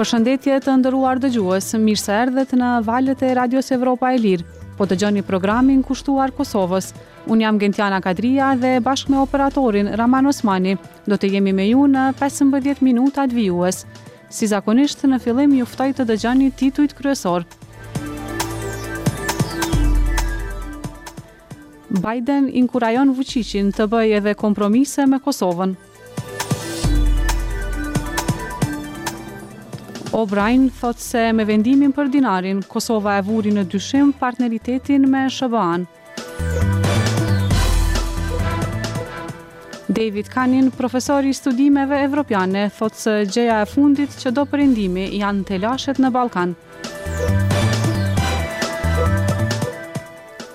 Përshëndetje të nderuar dëgjues, mirë se erdhët në valët e Radios Evropa e Lirë. Po dëgjoni programin kushtuar Kosovës. Unë jam Gentiana Kadria dhe bashkë me operatorin Raman Osmani, Do të jemi me ju në pesëmbëdhjetë minutat vijues. Si zakonisht, në fillim ju ftoj të dëgjoni titujt kryesorë. Biden inkurajon Vuçiqin të bëjë edhe kompromise me Kosovën. O'Brien thotë se me vendimin për dinarin, Kosova e vuri në dyshim partneritetin me SHBA-në. David Kanin, profesor i studimeve evropiane, thotë se gjëja e fundit që do Perëndimi janë telashet në Ballkan.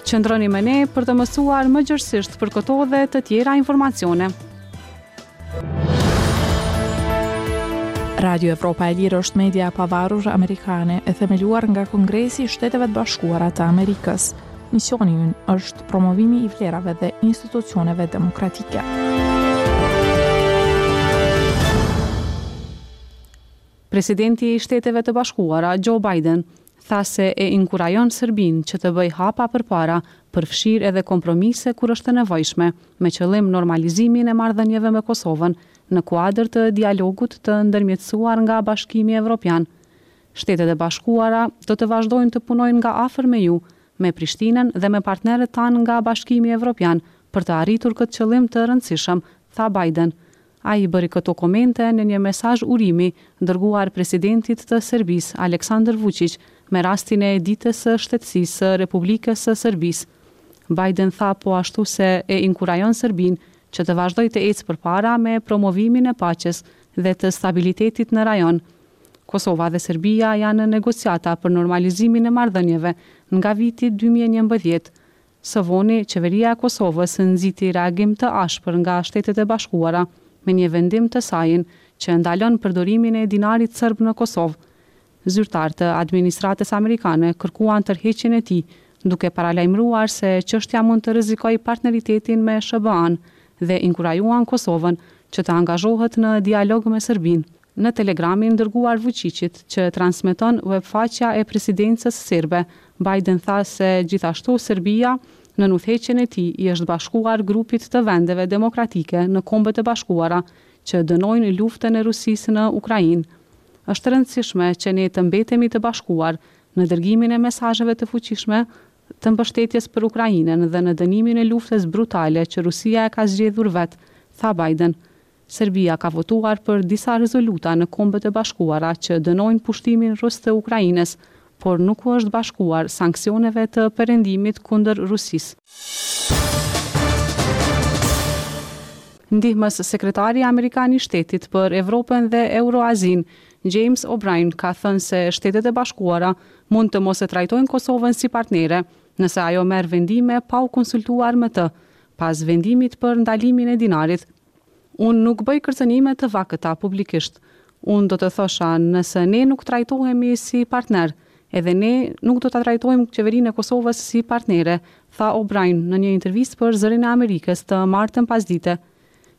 Qëndroni me ne për të mësuar më gjerësisht për këto dhe të tjera informacione. Radio Evropa e Lirë është media e pavarur amerikane e themeluar nga Kongresi i Shteteve të Bashkuara të Amerikës. Misioni ynë është promovimi i vlerave dhe institucioneve demokratike. Presidenti i Shteteve të Bashkuara, Joe Biden, tha se e inkurajon Serbinë që të bëjë hapa përpara, përfshirë edhe kompromise kur është e nevojshme, me qëllim normalizimin e marrëdhënieve me Kosovën, në kuadër të dialogut të ndërmjetësuar nga Bashkimi Evropian. Shtetet e Bashkuara do të vazhdojnë të punojnë nga afër me ju, me Prishtinën dhe me partnerët tanë nga Bashkimi Evropian për të arritur këtë qëllim të rëndësishëm, tha Biden. Ai bëri këto komente në një mesazh urimi dërguar presidentit të Serbisë, Aleksandër Vuçiq, me rastin e Ditës së Shtetësisë së Republikës së Serbisë. Biden tha po ashtu se e inkurajon Serbinë që të vazhdojë të ecë përpara me promovimin e paqes dhe të stabilitetit në rajon. Kosova dhe Serbia janë në negociata për normalizimin e marrëdhënieve nga viti dy mijë e njëmbëdhjetë, Së voni, Qeveria e Kosovës nxiti reagim të ashpër nga Shtetet e Bashkuara me një vendim të sajin që ndalon përdorimin e dinarit serb në Kosovë. Zyrtarë të administratës amerikane kërkuan tërheqjen e tij, duke paralajmëruar se çështja mund të rrezikojë partneritetin me SHBA-në dhe inkurajuan Kosovën që të angazhohet në dialog me Serbinë. Në telegramin dërguar Vuçiqit, që transmeton uebfaqja e presidencës serbe, Biden tha se gjithashtu Serbia, nën udhëheqjen e tij, i është bashkuar grupit të vendeve demokratike në Kombet e Bashkuara që dënojnë luftën e Rusisë në Ukrainë. Është e rëndësishme që ne të mbetemi të bashkuar në dërgimin e mesazheve të fuqishme të mbështetjes për Ukrainën dhe në dënimin e luftës brutale që Rusia e ka zgjedhur vetë, tha Biden. Serbia ka votuar për disa rezoluta në Kombet e Bashkuara që dënojnë pushtimin rus të Ukrainës, por nuk u është bashkuar sanksioneve të Perëndimit kundër Rusisë. Ndihmës sekretari amerikan i Shtetit për Evropën dhe Euroazinë, James O'Brien ka thënë se Shtetet e Bashkuara mund të mos e trajtojnë Kosovën si partnere, nëse ajo merr vendime pa u konsultuar me të, pas vendimit për ndalimin e dinarit Unë nuk bëj kërcënime të vakëta publikisht. Unë do të thosha, nëse ne nuk trajtohemi si partnerë, edhe ne nuk do ta trajtojmë Qeverinë e Kosovës si partnere, tha O'Brien në një intervistë për Zërin e Amerikës të martën pasdite.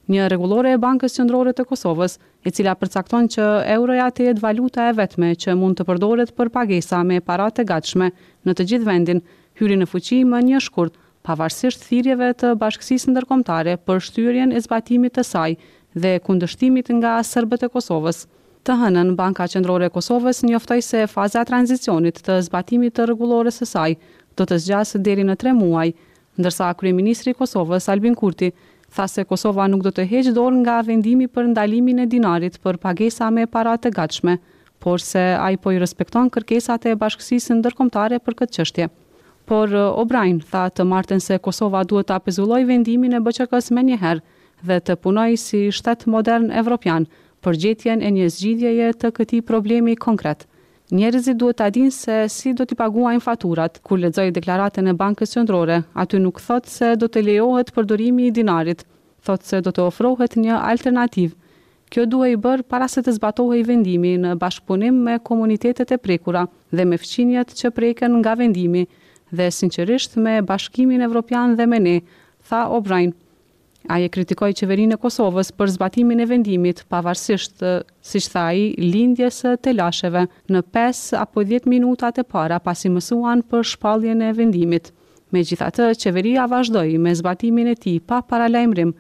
Një rregullore e Bankës Qendrore të Kosovës, e cila përcakton që euroja të jetë valuta e vetme që mund të përdoret për pagesa me para të gatshme në të gjithë vendin, hyri në fuqi më një shkurt, pavarësisht thirrjeve të bashkësisë ndërkombëtare për shtyrjen e zbatimit të saj dhe kundërshtimit nga serbët e Kosovës. Të hënën, Banka Qendrore e Kosovës njoftoi se faza e tranzicionit të zbatimit të rregullores së saj do të zgjasë deri në tre muaj, ndërsa kryeministri i Kosovës, Albin Kurti, tha se Kosova nuk do të heqë dorë nga vendimi për ndalimin e dinarit për pagesa me para të gatshme, por se ai po i respekton kërkesat e bashkësisë ndërkombëtare për këtë çështje. Por, O'Brien tha të martën se Kosova duhet ta pezullojë vendimin e BQK-së menjëherë dhe të punojë si shtet modern evropian për gjetjen e një zgjidhjeje të këtij problemi konkret. Njerëzit duhet ta dinë se si do t'i paguajnë faturat. Kur lexoj deklaratën e Bankës Qendrore, aty nuk thotë se do të lejohet përdorimi i dinarit, thotë se do të ofrohet një alternativë, Kjo duhej bërë para se të zbatohej vendimi në bashkëpunim me komunitetet e prekura dhe me fqinjët që preken nga vendimi dhe sinqerisht me Bashkimin Evropian dhe me ne, tha O'Brien. Ai e kritikoi Qeverinë e Kosovës për zbatimin e vendimit pavarësisht, siç tha ai, lindjes së telasheve në pesë apo dhjetë minutat e para pasi mësuan për shpalljen e vendimit. Megjithatë, Qeveria vazhdoi me zbatimin e tij pa paralajmërim,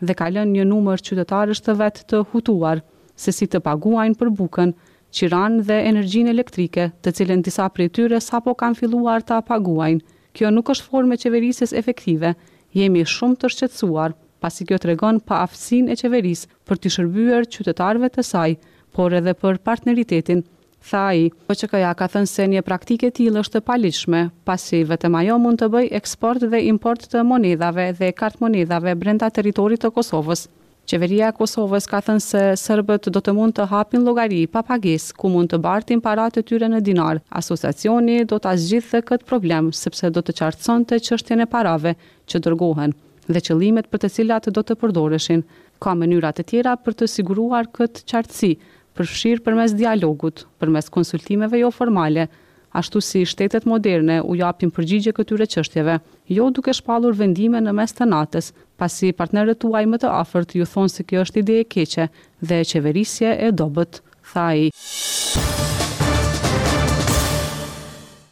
dhe ka lënë një numër qytetarësh të vet të hutuar se si të paguajnë për bukën, qiranë dhe energjinë elektrike, të cilën disa prej tyre sapo kanë filluar ta paguajnë. Kjo nuk është formë e qeverisjes efektive, jemi shumë të shqetësuar, pasi kjo tregon paaftësinë e qeverisë për t'i shërbyer qytetarëve të saj, por edhe për partneritetin tha ai. BQK-ja ka thënë se një praktikë e tillë është e paligjshme, pasi vetëm ajo mund të bëjë eksport dhe import të monedhave dhe kartëmonedhave brenda territorit të Kosovës. Qeveria e Kosovës ka thënë se serbët do të mund të hapin llogari pa pagesë ku mund të bartin paratë e tyre në dinarë. Asociacioni do ta zgjidhte këtë problem, sepse do të qartësonte çështjen e parave që dërgohen dhe qëllimet për të cilat do të përdoreshin. Ka mënyra të tjera për të siguruar këtë qartësi, përfshirë përmes dialogut, përmes konsultimeve joformale, ashtu si shtetet moderne u japin përgjigje këtyre çështjeve, jo duke shpallur vendime në mes të natës, pasi partnerët tuaj më të afërt ju thonë se kjo është ide e keqe dhe qeverisje e dobët, tha ai.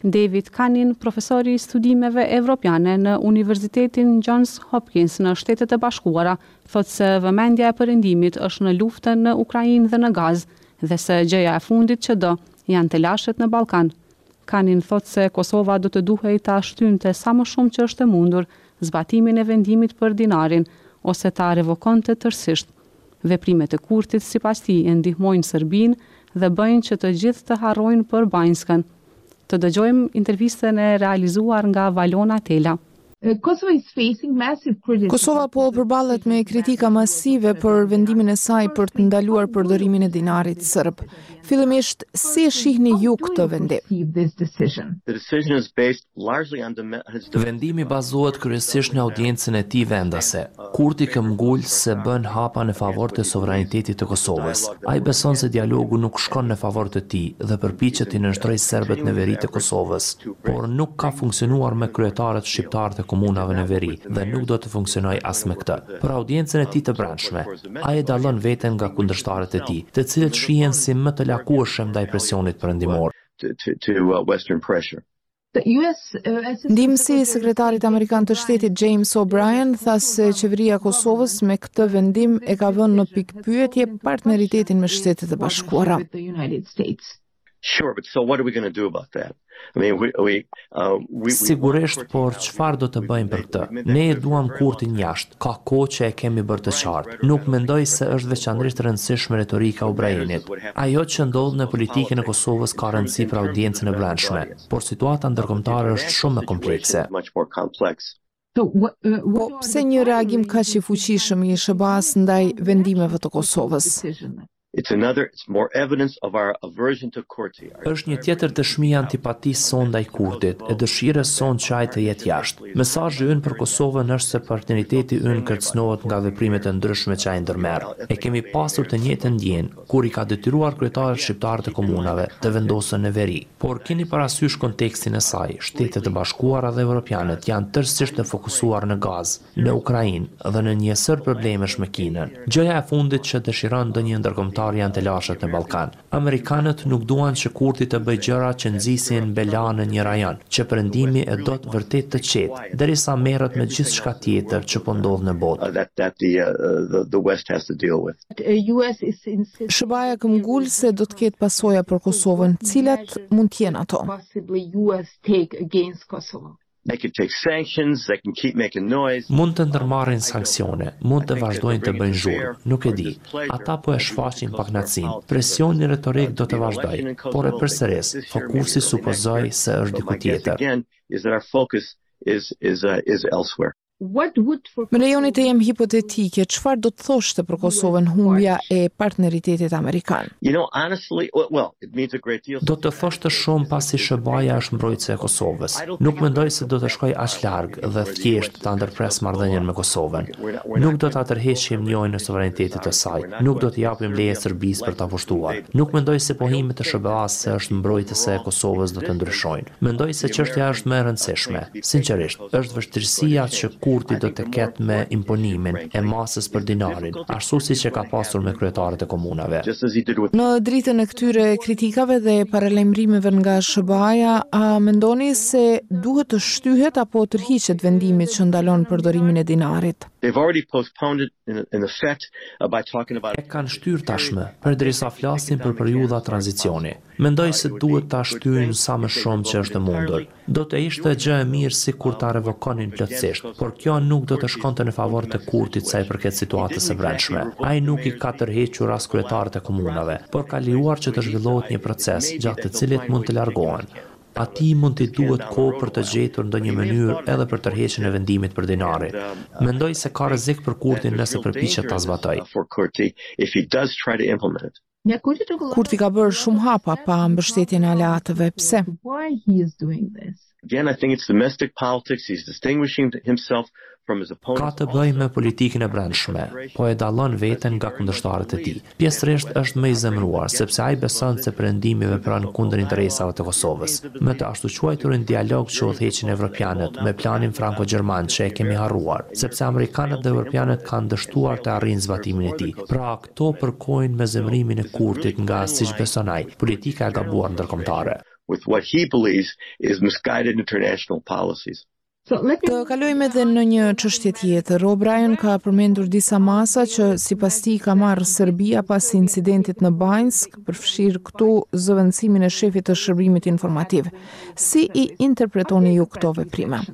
David Kanin, profesor i studimeve evropiane në Universitetin Johns Hopkins në Shtetet e Bashkuara, thotë se vëmendja e Perëndimit është në luftën në Ukrainë dhe në Gazë dhe se gjëja e fundit që do, janë telashet në Ballkan. Kanin thotë se Kosova do të duhej ta shtynte sa më shumë që është e mundur zbatimin e vendimit për dinarin ose ta revokonte tërësisht. Veprimet e Kurtit, sipas tij, e ndihmojnë Serbinë dhe bëjnë që të gjithë të harrojnë për Banjskën. Të dëgjojmë intervistën e realizuar nga Valona Tela. Kosova po përballet me kritika masive për vendimin e saj për të ndaluar përdorimin e dinarit sërb. Fillimisht, si e shihni ju këtë vendim? Vendimi bazohet kryesisht në audiencën e tij vendase. Kurti këmbëngul se bën hapa në favor të sovranitetit të Kosovës. Ai beson se dialogu nuk shkon në favor të tij dhe përpiqet t'i nënshtrojë serbët në veri të Kosovës. Por nuk ka funksionuar me kryetarët shqiptarë të komunave në veri dhe nuk do të funksionojë as me këtë. Për audiencën e tij të brendshme, ai e dallon veten nga kundërshtarët e tij, të cilët shihen si më të lakueshëm ndaj presionit perëndimor. Ndihmësi i Sekretarit Amerikan të Shtetit James O'Brien tha se Qeveria e Kosovës me këtë vendim e ka vënë në pikëpyetje partneritetin me Shtetet e Bashkuara. Sigurisht, por çfarë do të bëjmë për këtë? Ne e duam Kurtin jashtë, ka kohë që e kemi bërë të qartë. Nuk mendoj se është veçanërisht e rëndësishme retorika e O'Brienit. Ajo që ndodh në politikën e Kosovës ka rëndësi për audiencën e brendshme, por situata ndërkombëtare është shumë më komplekse. Po, pse një reagim kaq i fuqishëm i SHBA-së ndaj vendimeve të Kosovës? Është një tjetër dëshmi e antipatisë sonë ndaj Kurtit, e dëshirës sonë që ai të jetë jashtë. Mesazhi ynë për Kosovën është se partneriteti ynë kërcënohet nga veprimet e ndryshme që ai ndërmerr. E kemi pasur të njëjtën ndjenjë, kur i ka detyruar kryetarët shqiptarë të komunave, të vendosen në veri. Por keni parasysh kontekstin e saj, Shtetet e Bashkuara dhe europianët janë tërësisht të fokusuar në gaz. në Ukrainë dhe në një sërë problemesh me Kinën. Gjëja e fundit që dëshiron ndonjë ndërkombëtar janë telashet në Ballkan. Amerikanët nuk duan që Kurti të bëjë gjëra që nxisin bela në një rajon, që Perëndimi e do vërtet të qetë, derisa merret me gjithçka tjetër që po ndodh në botë. SHBA-ja këmbëngul se do të ketë pasoja për Kosovën, cilat mund të jenë ato? Mund të ndërmarrin sanksione, mund të vazhdojnë të bëjnë zhurmë, nuk e di. Ata po e shfaqin pakënaqësinë. Presioni retorik do të vazhdojë. Por e përsëris, fokusi supozoj se është diku tjetër. Më lejoni të jem hipotetike, çfarë do të thoshte për Kosovën humbja e partneritetit amerikan? Do të thoshte shumë pasi SHBA-ja është mbrojtëse e Kosovës. Nuk mendoj se do të shkojë aq larg dhe thjesht ta ndërpresë marrëdhënien me Kosovën. Nuk do ta tërheqim njohjen e sovranitetit të saj, nuk do t'i japim leje Serbisë për ta pushtuar. Nuk mendoj se pohimet e SHBA-së se është mbrojtëse e Kosovës do të ndryshojnë. Mendoj se çështja është më e rëndësishme, sinqerisht. Është vështirësia që Kurti do të ketë me imponimin e masës për dinarin, ashtu siç e ka pasur me kryetarët e komunave. Në dritën e këtyre kritikave dhe paralajmërimeve nga SHBA-ja, a mendoni se duhet të shtyhet apo tërhiqet vendimi që ndalon përdorimin e dinarit? E kanë shtyrë tashmë, përderisa flasin për periudha tranzicioni. Mendoj se duhet ta shtyjnë sa më shumë që është e mundur. Do të ishte gjë e mirë sikur ta revokonin plotësisht, por kjo nuk do të shkonte në favor të Kurtit sa i përket situatës së brendshme. Ai nuk i ka tërhequr as kryetarët e komunave, por ka lejuar që të zhvillohet një proces, gjatë të cilit mund të largohen. Atij mund t'i duhet kohë për të gjetur ndonjë mënyrë edhe për tërheqjen e vendimit për dinarin. Mendoj se ka rrezik për Kurtin nëse përpiqet ta zbatojë. Kurti ka bërë shumë hapa pa mbështetjen e aleatëve. Pse? Ka të bëjë me politikën e brendshme. Po e dallon veten nga kundërshtarët e tij. Pjesërisht është më i zemëruar, sepse ai beson se Perëndimi vepron kundër interesave të Kosovës. Me të ashtuquajturin dialog që udhëheqin evropianët, me planin franko-gjerman që e kemi harruar, sepse amerikanët dhe evropianët kanë dështuar të arrijnë zbatimin e tij. Pra, Këto përkojnë me zemërimin e Kurtit nga siç beson ai, politika e gabuar ndërkombëtare. Të kalojmë edhe në një çështje tjetër. O'Brien ka përmendur disa masa që sipas tij ka marrë Serbia pas incidentit në Banjskë, përfshirë këtu zëvendësimin e shefit të Shërbimit Informativ. Si i interpretoni ju këto veprime?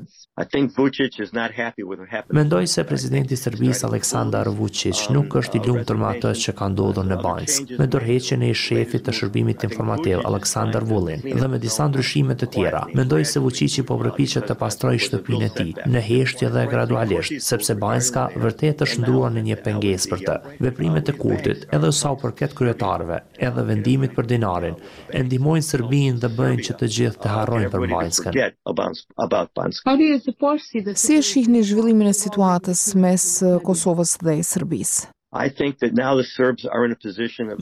Mendoj se presidenti i Serbisë Aleksandar Vuçiq nuk është i lumtur me atë që ka ndodhur në Banjskë, me dorëheqjen e ish-shefit të Shërbimit Informativ, Aleksandar Vulin, dhe me disa ndryshime të tjera. Mendoj se Vuçiqi po përpiqet të pastrojë shtëpinë e tij, në heshtje dhe gradualisht, sepse Banjska vërtet është shndërruar në një pengesë për të. Veprimet e Kurtit, edhe sa u përket kryetarëve, edhe vendimit për dinarin, e ndihmojnë Serbinë dhe bëjnë që të gjithë të harrojnë për Banjskën. Si e shihni zhvillimin e situatës mes Kosovës dhe Serbisë?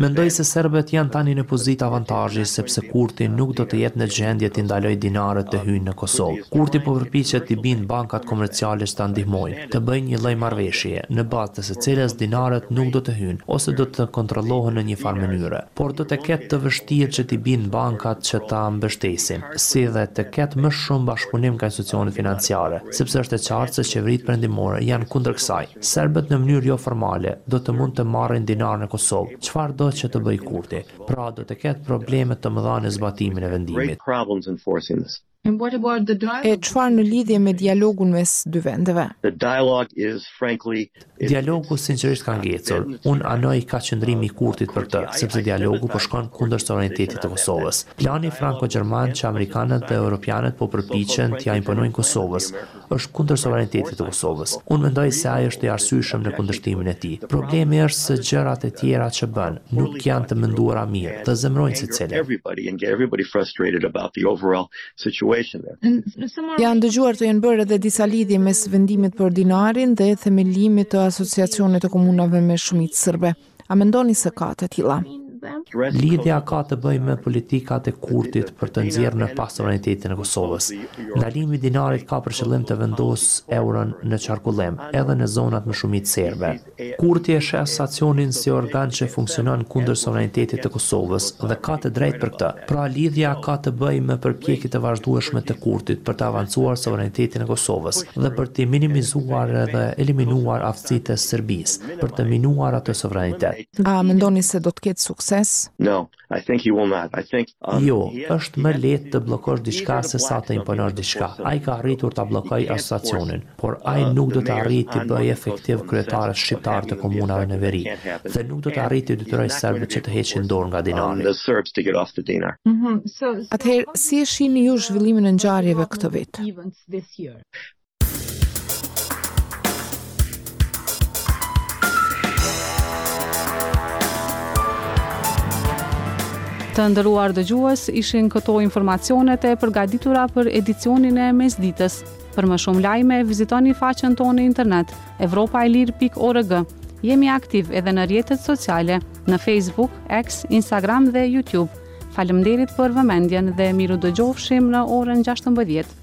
Mendoj se serbët janë tani në pozitë avantazhi sepse Kurti nuk do të jetë në gjendje t'i ndalojë dinarët të hyjnë në Kosovë. Kurti po përpiqet t'i bindë bankat komerciale që ta ndihmojnë. të bëjnë një lloj marrëveshjeje, në bazë të së cilës dinarët nuk do të hyjnë ose do të kontrollohen në një farë mënyre, por do të ketë të vështirë që t'i bindë bankat që ta mbështesin, si dhe të ketë më shumë bashkëpunim nga institucionet financiare, sepse është e qartë se qeveritë perëndimore janë kundër kësaj. Serbët në mënyrë jo formale do të mund të marrin dinarë në Kosovë, çfarëdo që të bëjë Kurti. Pra, do të ketë probleme të mëdha në zbatimin e vendimit. And what about the dialogue? E çfarë në lidhje me dialogun mes dy vendeve? The dialogue is frankly Dialogu sinqerisht ka ngecur. Unë anoj kah qëndrimi i Kurtit për të, sepse dialogu po shkon kundër sovranitetit të Kosovës. Plani franko-gjerman që amerikanët dhe europianët po përpiqen t'ia imponojnë Kosovës, Është kundër sovranitetit të Kosovës. Unë mendoj se ai është i arsyeshëm në kundërshtimin e tij. Problemi është se gjërat e tjera që bën, nuk janë të menduara mirë, dhe zemërojnë secilin. Janë dëgjuar të jenë bërë edhe disa lidhje mes vendimit për dinarin dhe themelimit të Asociacionit të Komunave me shumicë sërbe. A mendoni se ka të tilla? Lidhja ka të bëjë me politikat e Kurtit për të nxjerrë në pah sovranitetin e Kosovës. Ndalimi i dinarit ka për qëllim të vendosë euron në qarkullim, edhe në zonat me shumicë serbe. Kurti e sheh asociacionin si organ që funksionon kundër sovranitetit të Kosovës dhe ka të drejtë për këtë. Pra lidhja ka të bëjë me përpjekjet e vazhdueshme të Kurtit për të avancuar sovranitetin e Kosovës dhe për të minimizuar dhe eliminuar aftësitë e Serbisë, për të minuar atë sovranitet. A mendoni se do të ketë sukses? Jo, është më lehtë të bllokosh diçka se sa të imponosh diçka. Ai ka arritur ta bllokojë asociacionin, por ai nuk do të arrijë t'i bëjë efektiv kryetarët shqiptarë të komunave në veri dhe nuk do të arrijë t'i detyrojë serbët që të heqin dorë nga dinari. Atëherë, si e shihni ju zhvillimin e ngjarjeve këtë vit? Të nderuar dëgjues, ishin këto informacionet e përgaditura për edicionin e mesditës. Për më shumë lajme, vizitoni faqen tonë në internet, evropaelire.org. Jemi aktiv edhe në rrjetet sociale, në Facebook, X, Instagram dhe YouTube. Faleminderit për vëmendjen dhe mirudëgjofshim në orën gjashtëmbëdhjetë.